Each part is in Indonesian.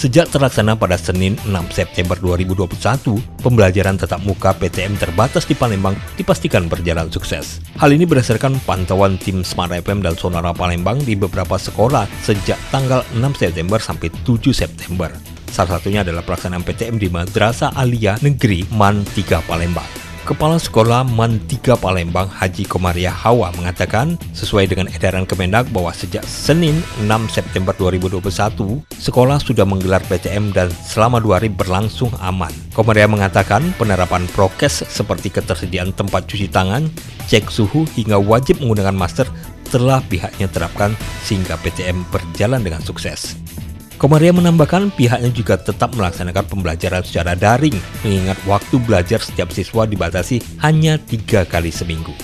Sejak terlaksana pada Senin 6 September 2021, pembelajaran tatap muka PTM terbatas di Palembang dipastikan berjalan sukses. Hal ini berdasarkan pantauan tim Smart FM dan Sonara Palembang di beberapa sekolah sejak tanggal 6 September sampai 7 September. Salah satunya adalah pelaksanaan PTM di Madrasah Alia Negeri Man 3 Palembang. Kepala Sekolah Man 3 Palembang Haji Komaria Hawa mengatakan sesuai dengan edaran Kemendak bahwa sejak Senin 6 September 2021 sekolah sudah menggelar PTM dan selama dua hari berlangsung aman. Komaria mengatakan penerapan prokes seperti ketersediaan tempat cuci tangan, cek suhu hingga wajib menggunakan masker telah pihaknya terapkan sehingga PTM berjalan dengan sukses. Komaria menambahkan pihaknya juga tetap melaksanakan pembelajaran secara daring, mengingat waktu belajar setiap siswa dibatasi hanya tiga kali seminggu.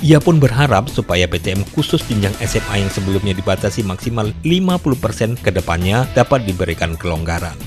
Ia pun berharap supaya PTM khusus jenjang SMA yang sebelumnya dibatasi maksimal 50% ke depannya dapat diberikan kelonggaran.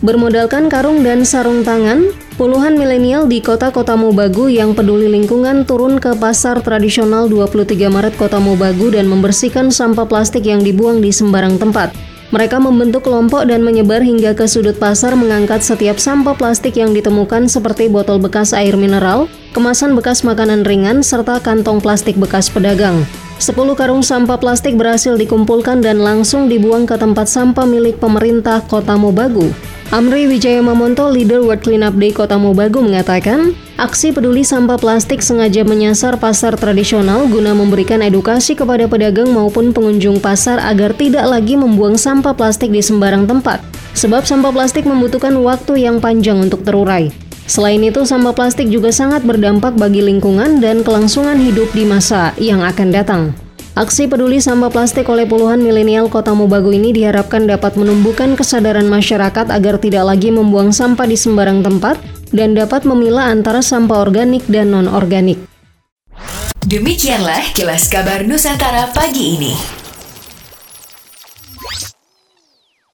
Bermodalkan karung dan sarung tangan, puluhan milenial di kota-kota Mobagu yang peduli lingkungan turun ke pasar tradisional 23 Maret Kota Mobagu dan membersihkan sampah plastik yang dibuang di sembarang tempat. Mereka membentuk kelompok dan menyebar hingga ke sudut pasar mengangkat setiap sampah plastik yang ditemukan seperti botol bekas air mineral, kemasan bekas makanan ringan, serta kantong plastik bekas pedagang. Sepuluh karung sampah plastik berhasil dikumpulkan dan langsung dibuang ke tempat sampah milik pemerintah Kota Mobagu. Amri Wijaya Mamonto, leader World Cleanup Day Kota Mobagu mengatakan, aksi peduli sampah plastik sengaja menyasar pasar tradisional guna memberikan edukasi kepada pedagang maupun pengunjung pasar agar tidak lagi membuang sampah plastik di sembarang tempat. Sebab sampah plastik membutuhkan waktu yang panjang untuk terurai. Selain itu, sampah plastik juga sangat berdampak bagi lingkungan dan kelangsungan hidup di masa yang akan datang. Aksi peduli sampah plastik oleh puluhan milenial Kota Mobagu ini diharapkan dapat menumbuhkan kesadaran masyarakat agar tidak lagi membuang sampah di sembarang tempat dan dapat memilah antara sampah organik dan non-organik. Demikianlah kilas kabar Nusantara pagi ini.